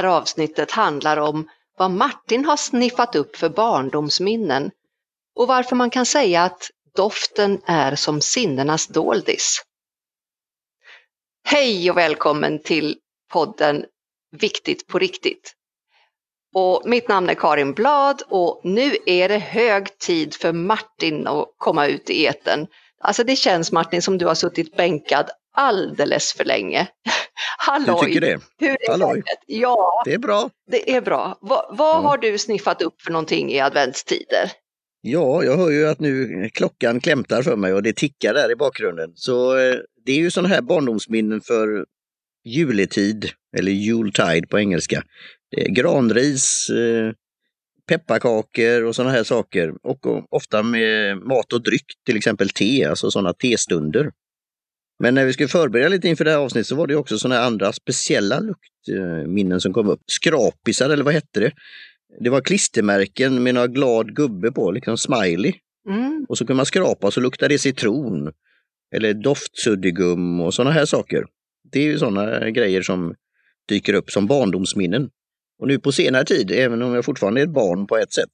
här avsnittet handlar om vad Martin har sniffat upp för barndomsminnen och varför man kan säga att doften är som sinnenas doldis. Hej och välkommen till podden Viktigt på riktigt. Och mitt namn är Karin Blad och nu är det hög tid för Martin att komma ut i eten. Alltså det känns Martin som du har suttit bänkad alldeles för länge. Halloj! Du tycker det? Hur är Halloj. Ja, det är bra. Det är bra. Va, vad ja. har du sniffat upp för någonting i adventstider? Ja, jag hör ju att nu klockan klämtar för mig och det tickar där i bakgrunden. Så eh, det är ju sådana här barndomsminnen för juletid, eller Yuletide på engelska. Granris, eh, pepparkakor och sådana här saker. Och ofta med mat och dryck, till exempel te, alltså sådana testunder. Men när vi skulle förbereda lite inför det här avsnittet så var det också sådana andra speciella luktminnen som kom upp. Skrapisar eller vad hette det? Det var klistermärken med några glad gubbe på, liksom smiley. Mm. Och så kunde man skrapa så luktade det citron. Eller doftsuddigum och sådana här saker. Det är ju sådana grejer som dyker upp som barndomsminnen. Och nu på senare tid, även om jag fortfarande är ett barn på ett sätt,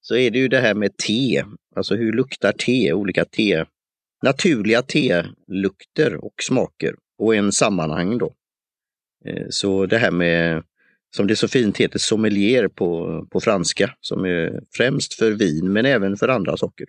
så är det ju det här med te. Alltså hur luktar te? Olika te naturliga telukter och smaker och en sammanhang då. Eh, så det här med, som det så fint heter, sommelier på, på franska, som är främst för vin men även för andra saker.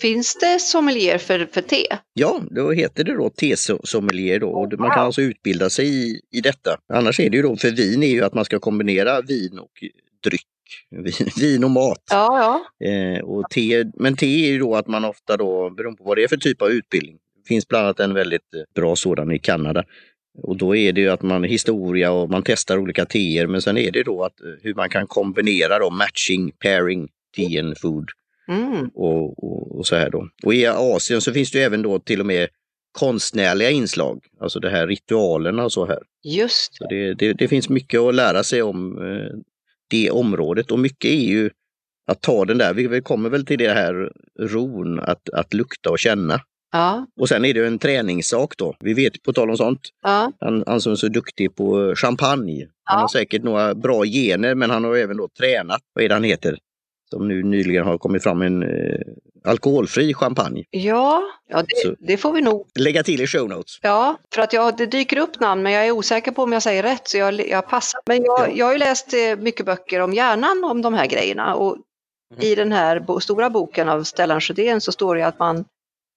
Finns det sommelier för, för te? Ja, då heter det då tesommelier då och man kan alltså utbilda sig i, i detta. Annars är det ju då, för vin är ju att man ska kombinera vin och dryck vin och mat. Ja, ja. Eh, och te, men te är ju då att man ofta då, beroende på vad det är för typ av utbildning, det finns bland annat en väldigt bra sådan i Kanada. Och då är det ju att man historia och man testar olika teer, men sen är det då att eh, hur man kan kombinera då matching, pairing, tea and food. Mm. Och, och, och, så här då. Och i Asien så finns det ju även då till och med konstnärliga inslag, alltså det här ritualerna och så här. Just det. det, det, det finns mycket att lära sig om eh, det området och mycket är ju att ta den där, vi kommer väl till det här ron, att, att lukta och känna. Ja. Och sen är det en träningssak då. Vi vet, på tal om sånt, ja. han, han som är så duktig på champagne. Han ja. har säkert några bra gener men han har även då tränat, vad är det han heter? Som nu nyligen har kommit fram en eh, alkoholfri champagne. Ja, ja det, det, får vi nog. Lägga till i show notes. Ja, för att jag, det dyker upp namn men jag är osäker på om jag säger rätt så jag, jag passar. Men jag, ja. jag har ju läst eh, mycket böcker om hjärnan om de här grejerna och mm. i den här bo, stora boken av Stellan Sjödén så står det att man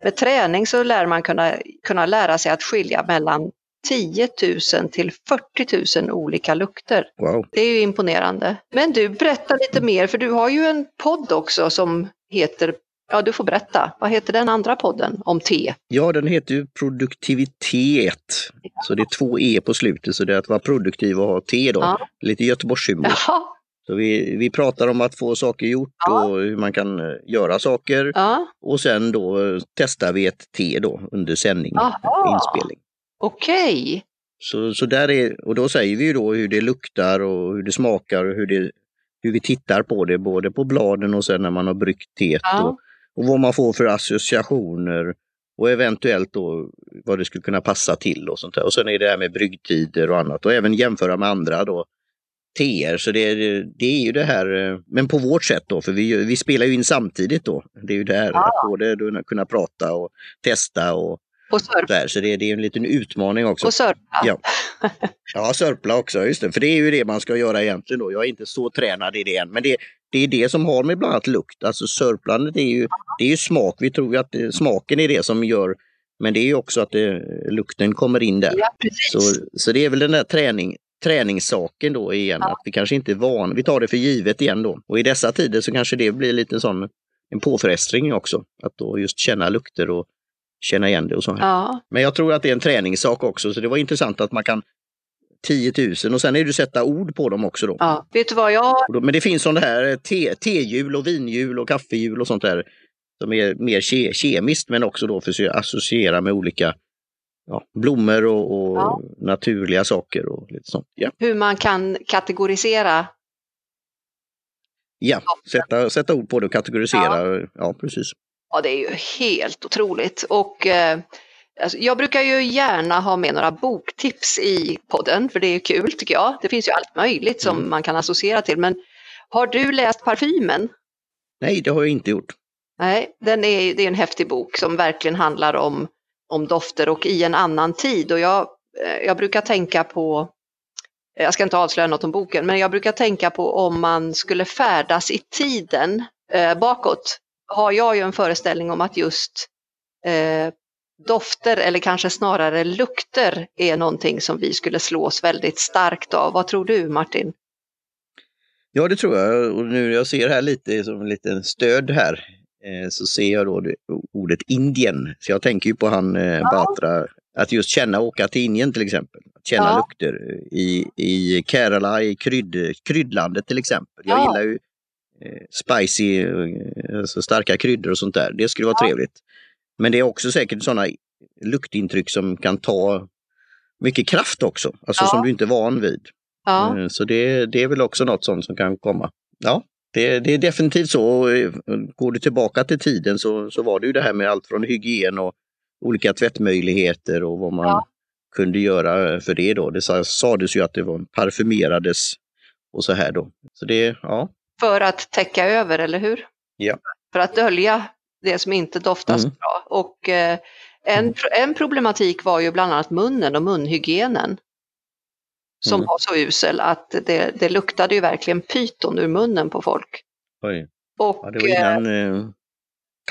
med träning så lär man kunna, kunna lära sig att skilja mellan 10 000 till 40 000 olika lukter. Wow. Det är ju imponerande. Men du, berätta lite mer, för du har ju en podd också som heter Ja, du får berätta. Vad heter den andra podden om te? Ja, den heter ju Produktivitet. Så det är två E på slutet, så det är att vara produktiv och ha te då. Ja. Lite Göteborgshumor. Ja. Så vi, vi pratar om att få saker gjort ja. och hur man kan eh, göra saker. Ja. Och sen då eh, testar vi ett te då under sändning, Aha. inspelning. Okej. Okay. Så, så där är, och då säger vi ju då hur det luktar och hur det smakar och hur, det, hur vi tittar på det, både på bladen och sen när man har bryggt teet. Ja. Och, och vad man får för associationer och eventuellt då vad det skulle kunna passa till och sånt där. Och sen är det här med bryggtider och annat och även jämföra med andra då teer. Så det, det är ju det här, men på vårt sätt då, för vi, vi spelar ju in samtidigt då. Det är ju det här, ja. att både kunna prata och testa och och sörpla. Så det, det, är en liten utmaning också. Och sörpla. Ja. ja, sörpla också, just det. För det är ju det man ska göra egentligen då. Jag är inte så tränad i det än. Men det, det är det som har med bland annat lukt. Alltså sörplandet är ju, det är ju smak. Vi tror ju att det, smaken är det som gör men det är ju också att det, lukten kommer in där. Ja, så, så det är väl den där träning, träningssaken då igen, ja. att vi kanske inte är vana, vi tar det för givet igen då. Och i dessa tider så kanske det blir lite sån en påfrestning också, att då just känna lukter och känna igen det och så. Ja. Men jag tror att det är en träningssak också, så det var intressant att man kan 10 000 och sen är det sätta ord på dem också. Då. Ja, vet du vad jag... Men det finns sådana här te, tehjul och vinhjul och kaffehjul och sånt där som är mer ke, kemiskt men också då för att associera med olika ja, blommor och, och ja. naturliga saker och lite sånt. Ja. Hur man kan kategorisera Ja, sätta, sätta ord på det och kategorisera. Ja, ja precis. Ja, det är ju helt otroligt. Och eh, Alltså, jag brukar ju gärna ha med några boktips i podden, för det är kul tycker jag. Det finns ju allt möjligt som mm. man kan associera till. Men har du läst Parfymen? Nej, det har jag inte gjort. Nej, den är, det är en häftig bok som verkligen handlar om, om dofter och i en annan tid. Och jag, eh, jag brukar tänka på, jag ska inte avslöja något om boken, men jag brukar tänka på om man skulle färdas i tiden eh, bakåt. Har jag ju en föreställning om att just eh, dofter eller kanske snarare lukter är någonting som vi skulle slås väldigt starkt av. Vad tror du Martin? Ja, det tror jag. Och nu jag ser här lite som en liten stöd här eh, så ser jag då ordet Indien. Så jag tänker ju på han eh, ja. Batra, att just känna och åka till Indien till exempel. Att känna ja. lukter i, i Kerala, i krydd, kryddlandet till exempel. Jag ja. gillar ju spicy, alltså starka kryddor och sånt där. Det skulle vara trevligt. Men det är också säkert sådana luktintryck som kan ta mycket kraft också, alltså som du inte är van vid. Ja. Eh, så det, det är väl också något sånt som kan komma. Ja, det, det, är definitivt så. Eh, går du tillbaka till tiden så, så var det ju det här med allt från hygien och olika tvättmöjligheter och vad man ja. kunde göra för det då. Det sades ju att det var parfymerades och så här då. Så det, ja. För att täcka över, eller hur? Ja. För att dölja det som inte doftar mm. så bra. Och eh, en, mm. en problematik var ju bland annat munnen och munhygienen som mm. var så usel att det, det luktade ju verkligen pyton ur munnen på folk. Oj. Och, ja, det var innan eh, eh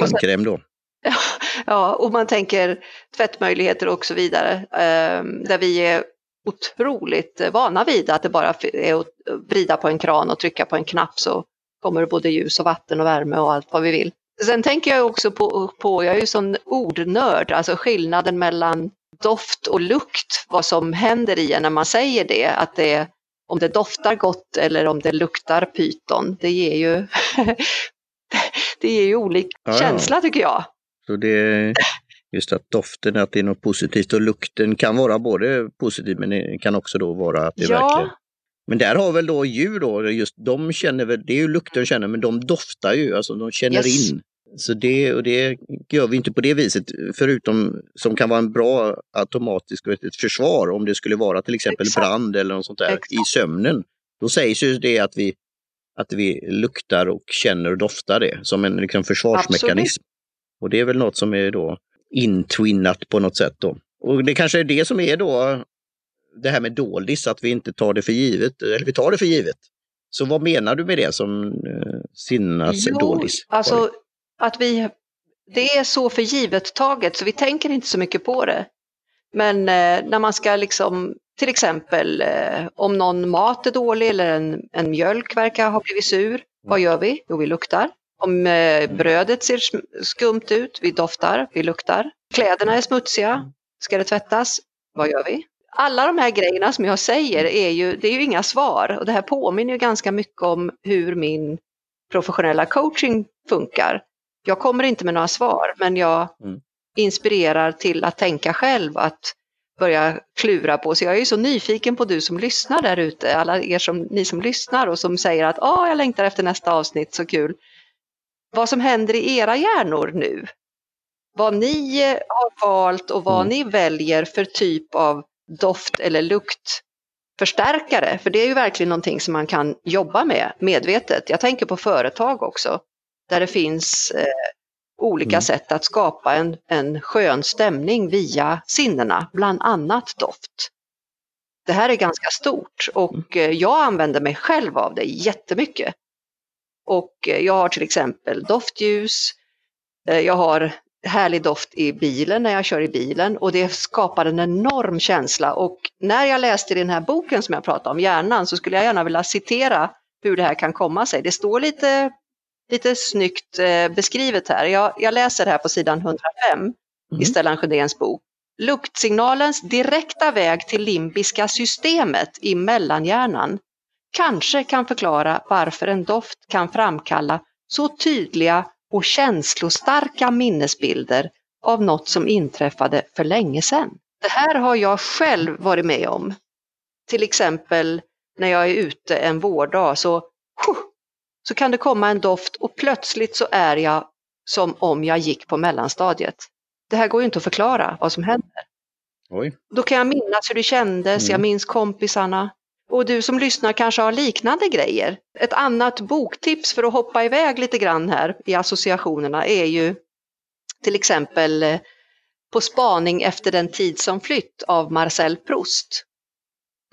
tandkräm då. Ja, och man tänker tvättmöjligheter och så vidare, eh, där vi är otroligt vana vid att det bara är att vrida på en kran och trycka på en knapp så kommer det både ljus och vatten och värme och allt vad vi vill. Sen tänker jag också på, på jag är ju sån ordnörd, alltså skillnaden mellan doft och lukt, vad som händer i en när man säger det, att det om det doftar gott eller om det luktar pyton, det ger ju, det ger ju olika ja, känsla tycker jag. Så det, just att doften, att det är något positivt och lukten kan vara både positiv men det kan också då vara att det ja. verkligen men där har väl då djur då, just de känner väl, det är ju lukten känner, men de doftar ju, alltså de känner yes. in. Så det, och det gör vi inte på det viset, förutom som kan vara en bra automatisk ett försvar om det skulle vara till exempel Exakt. brand eller något sånt där Exakt. i sömnen. Då sägs ju det att vi, att vi luktar och känner och doftar det som en liksom, försvarsmekanism. Absolut. Och det är väl något som är då intwinnat på något sätt då. Och det kanske är det som är då det här med doldis, att vi inte tar det för givet, eller vi tar det för givet. Så vad menar du med det som eh, sinnas jo, doldis? Alltså, att vi, det är så för givet taget så vi tänker inte så mycket på det. Men eh, när man ska liksom, till exempel eh, om någon mat är dålig eller en, en mjölk verkar ha blivit sur, vad gör vi? Jo, vi luktar. Om eh, brödet ser skumt ut, vi doftar, vi luktar. Kläderna är smutsiga, ska det tvättas? Vad gör vi? Alla de här grejerna som jag säger är ju, det är ju inga svar och det här påminner ju ganska mycket om hur min professionella coaching funkar jag kommer inte med några svar, men jag mm. inspirerar till att tänka själv, att börja klura på. Så jag är så nyfiken på du som lyssnar där ute, alla er som, ni som lyssnar och som säger att ah, jag längtar efter nästa avsnitt, så kul. Vad som händer i era hjärnor nu. Vad ni har valt och vad mm. ni väljer för typ av doft eller luktförstärkare. För det är ju verkligen någonting som man kan jobba med medvetet. Jag tänker på företag också där det finns eh, olika mm. sätt att skapa en, en skön stämning via sinnena, bland annat doft. Det här är ganska stort och mm. eh, jag använder mig själv av det jättemycket. Och eh, jag har till exempel doftljus, eh, jag har härlig doft i bilen när jag kör i bilen och det skapar en enorm känsla. Och när jag läste den här boken som jag pratade om, Hjärnan, så skulle jag gärna vilja citera hur det här kan komma sig. Det står lite lite snyggt eh, beskrivet här. Jag, jag läser här på sidan 105 mm. i Stellan Sjödéns bok. Luktsignalens direkta väg till limbiska systemet i mellanhjärnan kanske kan förklara varför en doft kan framkalla så tydliga och känslostarka minnesbilder av något som inträffade för länge sedan. Det här har jag själv varit med om. Till exempel när jag är ute en vårdag så så kan det komma en doft och plötsligt så är jag som om jag gick på mellanstadiet. Det här går ju inte att förklara vad som händer. Oj. Då kan jag minnas hur det kändes, Mm. jag minns kompisarna. Och du som lyssnar kanske har liknande grejer. Ett annat boktips för att hoppa iväg lite grann här i associationerna är ju till exempel eh, På spaning efter den tid som flytt av Marcel Proust.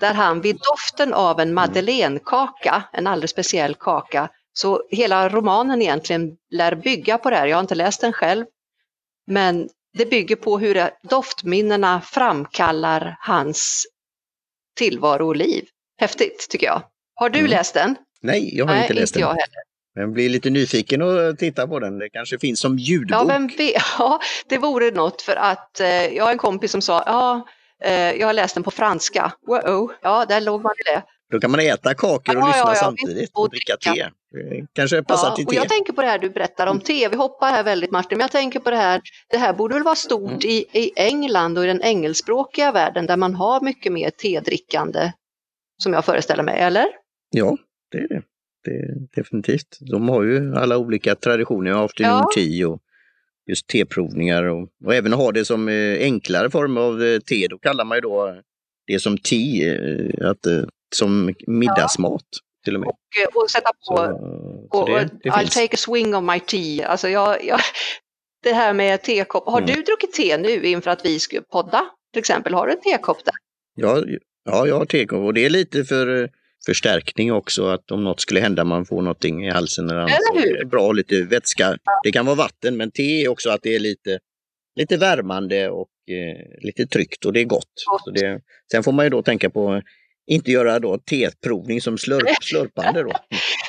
Där han vid doften av en madeleinekaka, en alldeles speciell kaka, så hela romanen egentligen lär bygga på det här. Jag har inte läst den själv, men det bygger på hur doftminnena framkallar hans tillvaro och liv. Häftigt tycker jag. Har du Mm. läst den? Nej, jag har Nej, inte läst inte jag den. heller. Men blir lite nyfiken och titta på den. Det kanske finns som ljudbok. Ja, vem vet? ja, det vore något för att eh, jag har en kompis som sa, ja, eh, jag har läst den på franska. Wow, ja, där låg man i det. Då kan man äta kakor och Ja, lyssna ja, ja, samtidigt och och dricka te. Det Kanske passar Ja, till och te. jag tänker på det här du berättar om te, vi hoppar här väldigt Martin, men jag tänker på det här, det här borde väl vara stort Mm. i, i England och i den engelskspråkiga världen där man har mycket mer tedrickande, som jag föreställer mig, eller? Ja, det är det. det är definitivt. De har ju alla olika traditioner, afternoon Ja. tea och just teprovningar och, och även ha det som eh, enklare form av eh, te. Då kallar man ju då det som tea, eh, att, som middagsmat till och med. Och, och sätta på Så, så och, det, det I'll finns. take a swing of my tea. Alltså jag, jag, det här med tekopp. Har Mm. du druckit te nu inför att vi skulle podda? Till exempel, har du en tekopp där? Ja, ja, jag har teko och det är lite för förstärkning också, att om något skulle hända man får någonting i halsen eller. Eller hur? Bra, lite vätska. Det kan vara vatten, men te är också att det är lite, lite värmande och eh, lite tryggt och det är gott. Gott. Så det, sen får man ju då tänka på inte göra då teprovning som slurp, slurpande då.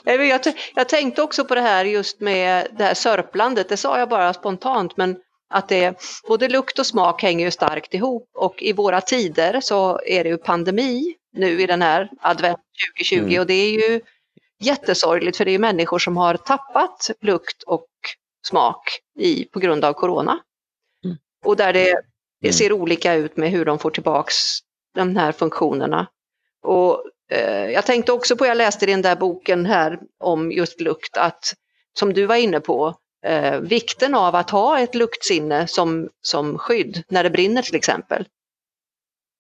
Jag, jag tänkte också på det här just med det här sörplandet, det sa jag bara spontant, men att det, både lukt och smak hänger ju starkt ihop och i våra tider så är det ju pandemi nu i den här advent 2020 Mm. och det är ju jättesorgligt för det är människor som har tappat lukt och smak i, på grund av corona. Mm. Och där det, det Mm. ser olika ut med hur de får tillbaks de här funktionerna. Och eh, jag tänkte också på, jag läste i den där boken här om just lukt, att som du var inne på, eh, vikten av att ha ett luktsinne som, som skydd när det brinner till exempel.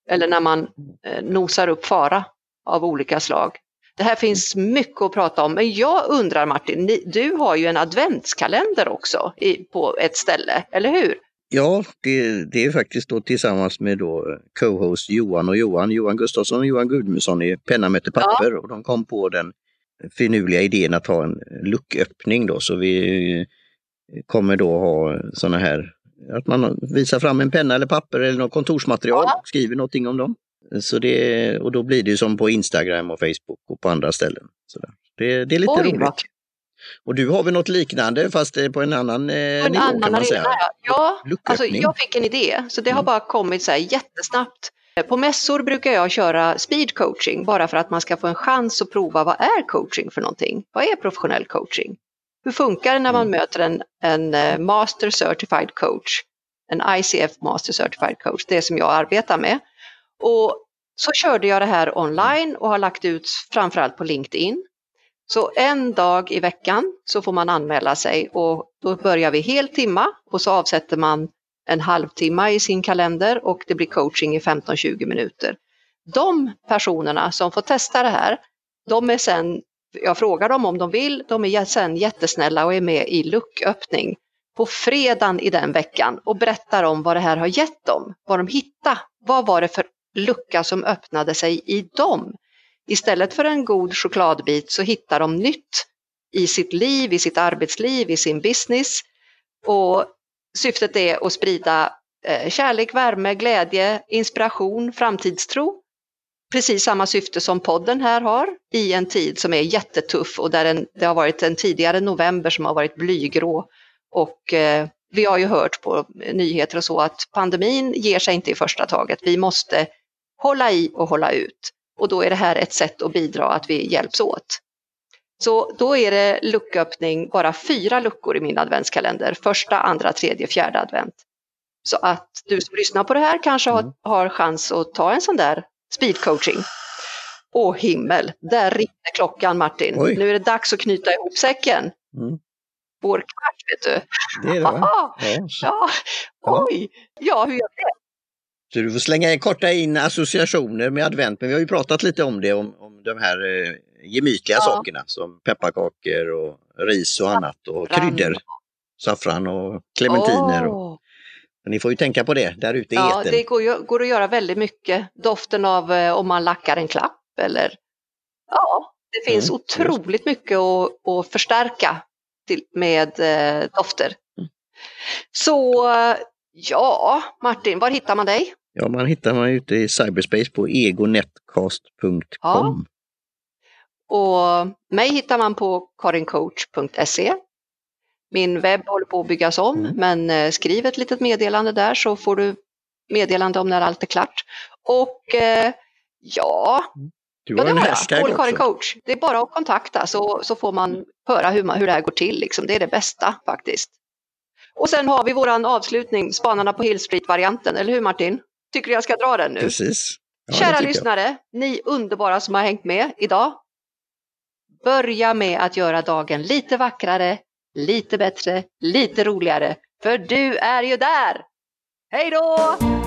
Eller när man eh, nosar upp fara av olika slag. Det här finns mycket att prata om, men jag undrar Martin, ni, du har ju en adventskalender också i, på ett ställe, eller hur? Ja, det, det är faktiskt då tillsammans med då eh, co-host Johan och Johan, Johan Gustafsson och Johan Gudmundsson i Penna möter papper och de kom på den finurliga idén att ha en lucköppning då så vi kommer då ha sådana här, att man visar fram en penna eller papper eller något kontorsmaterial Ja. och skriver någonting om dem. Så det, och då blir det ju som på Instagram och Facebook och på andra ställen. Så där. Det, det är lite Oj, roligt. vad Och du har väl något liknande fast eh, på en annan eh, en nivå kan annan man säga. ja. Alltså jag fick en idé, så det har Mm. bara kommit så här jättesnabbt. På mässor brukar jag köra speed coaching bara för att man ska få en chans att prova vad är coaching för någonting? Vad är professionell coaching? Hur funkar det när man Mm. möter en, en eh, Master Certified Coach? En ICF Master Certified Coach, det som jag arbetar med. Och så körde jag det här online och har lagt ut framförallt på LinkedIn. Så en dag i veckan så får man anmäla sig och då börjar vi heltimma och så avsätter man en halvtimme i sin kalender och det blir coaching i 15-20 minuter. De personerna som får testa det här, de är sen, jag frågar dem om de vill, de är sen jättesnälla och är med i lucköppning på fredagen i den veckan och berättar om vad det här har gett dem, vad de hittade, vad var det för lucka som öppnade sig i dem. Istället för en god chokladbit så hittar de nytt i sitt liv, i sitt arbetsliv, i sin business. Och syftet är att sprida eh, kärlek, värme, glädje, inspiration, framtidstro. Precis samma syfte som podden här har i en tid som är jättetuff och där en, det har varit en tidigare november som har varit blygrå. Och eh, vi har ju hört på nyheter och så att pandemin ger sig inte i första taget. Vi måste hålla i och hålla ut. Och då är det här ett sätt att bidra att vi hjälps åt. Så då är det lucköppning, bara fyra luckor i min adventskalender. Första, andra, tredje, fjärde advent. Så att du som lyssnar på det här kanske har, Mm. har chans att ta en sån där speedcoaching. Åh himmel, där ringde klockan Martin. Oj. Nu är det dags att knyta ihop säcken. Mm. vår kvart, vet du. Det är det, va? Ja, Ja. oj, ja, hur gör det? Så du får slänga in, korta in associationer med advent, men vi har ju pratat lite om det, om, om de här eh, gemytliga Ja. sakerna som pepparkakor och ris och annat och kryddor. Saffran och clementiner. Och, Åh. men ni får ju tänka på det där ute i Ja, etern. det går, ju, går att göra väldigt mycket. Doften av eh, om man lackar en klapp eller ja, det finns Mm, otroligt mycket att, att förstärka till, med eh, dofter. Mm. Så ja, Martin, var hittar man dig? Ja, man hittar man ute i cyberspace på egonetcast.com. Ja. Och mig hittar man på karincoach.se. Min webb håller på att byggas om, Mm. men eh, skriv ett litet meddelande där så får du meddelande om när allt är klart. Och eh, ja, Du ja har det en har jag. Paul. Coach. Det är bara att kontakta så, så får man höra hur, man, hur det här går till. Liksom. Det är det bästa faktiskt. Och sen har vi våran avslutning, Spanarna på Hill Street-varianten, eller hur Martin? Tycker du jag ska dra den nu? Precis. Ja, det Kära tycker jag. lyssnare, ni underbara som har hängt med idag. Börja med att göra dagen lite vackrare, lite bättre, lite roligare. För du är ju där! Hej då!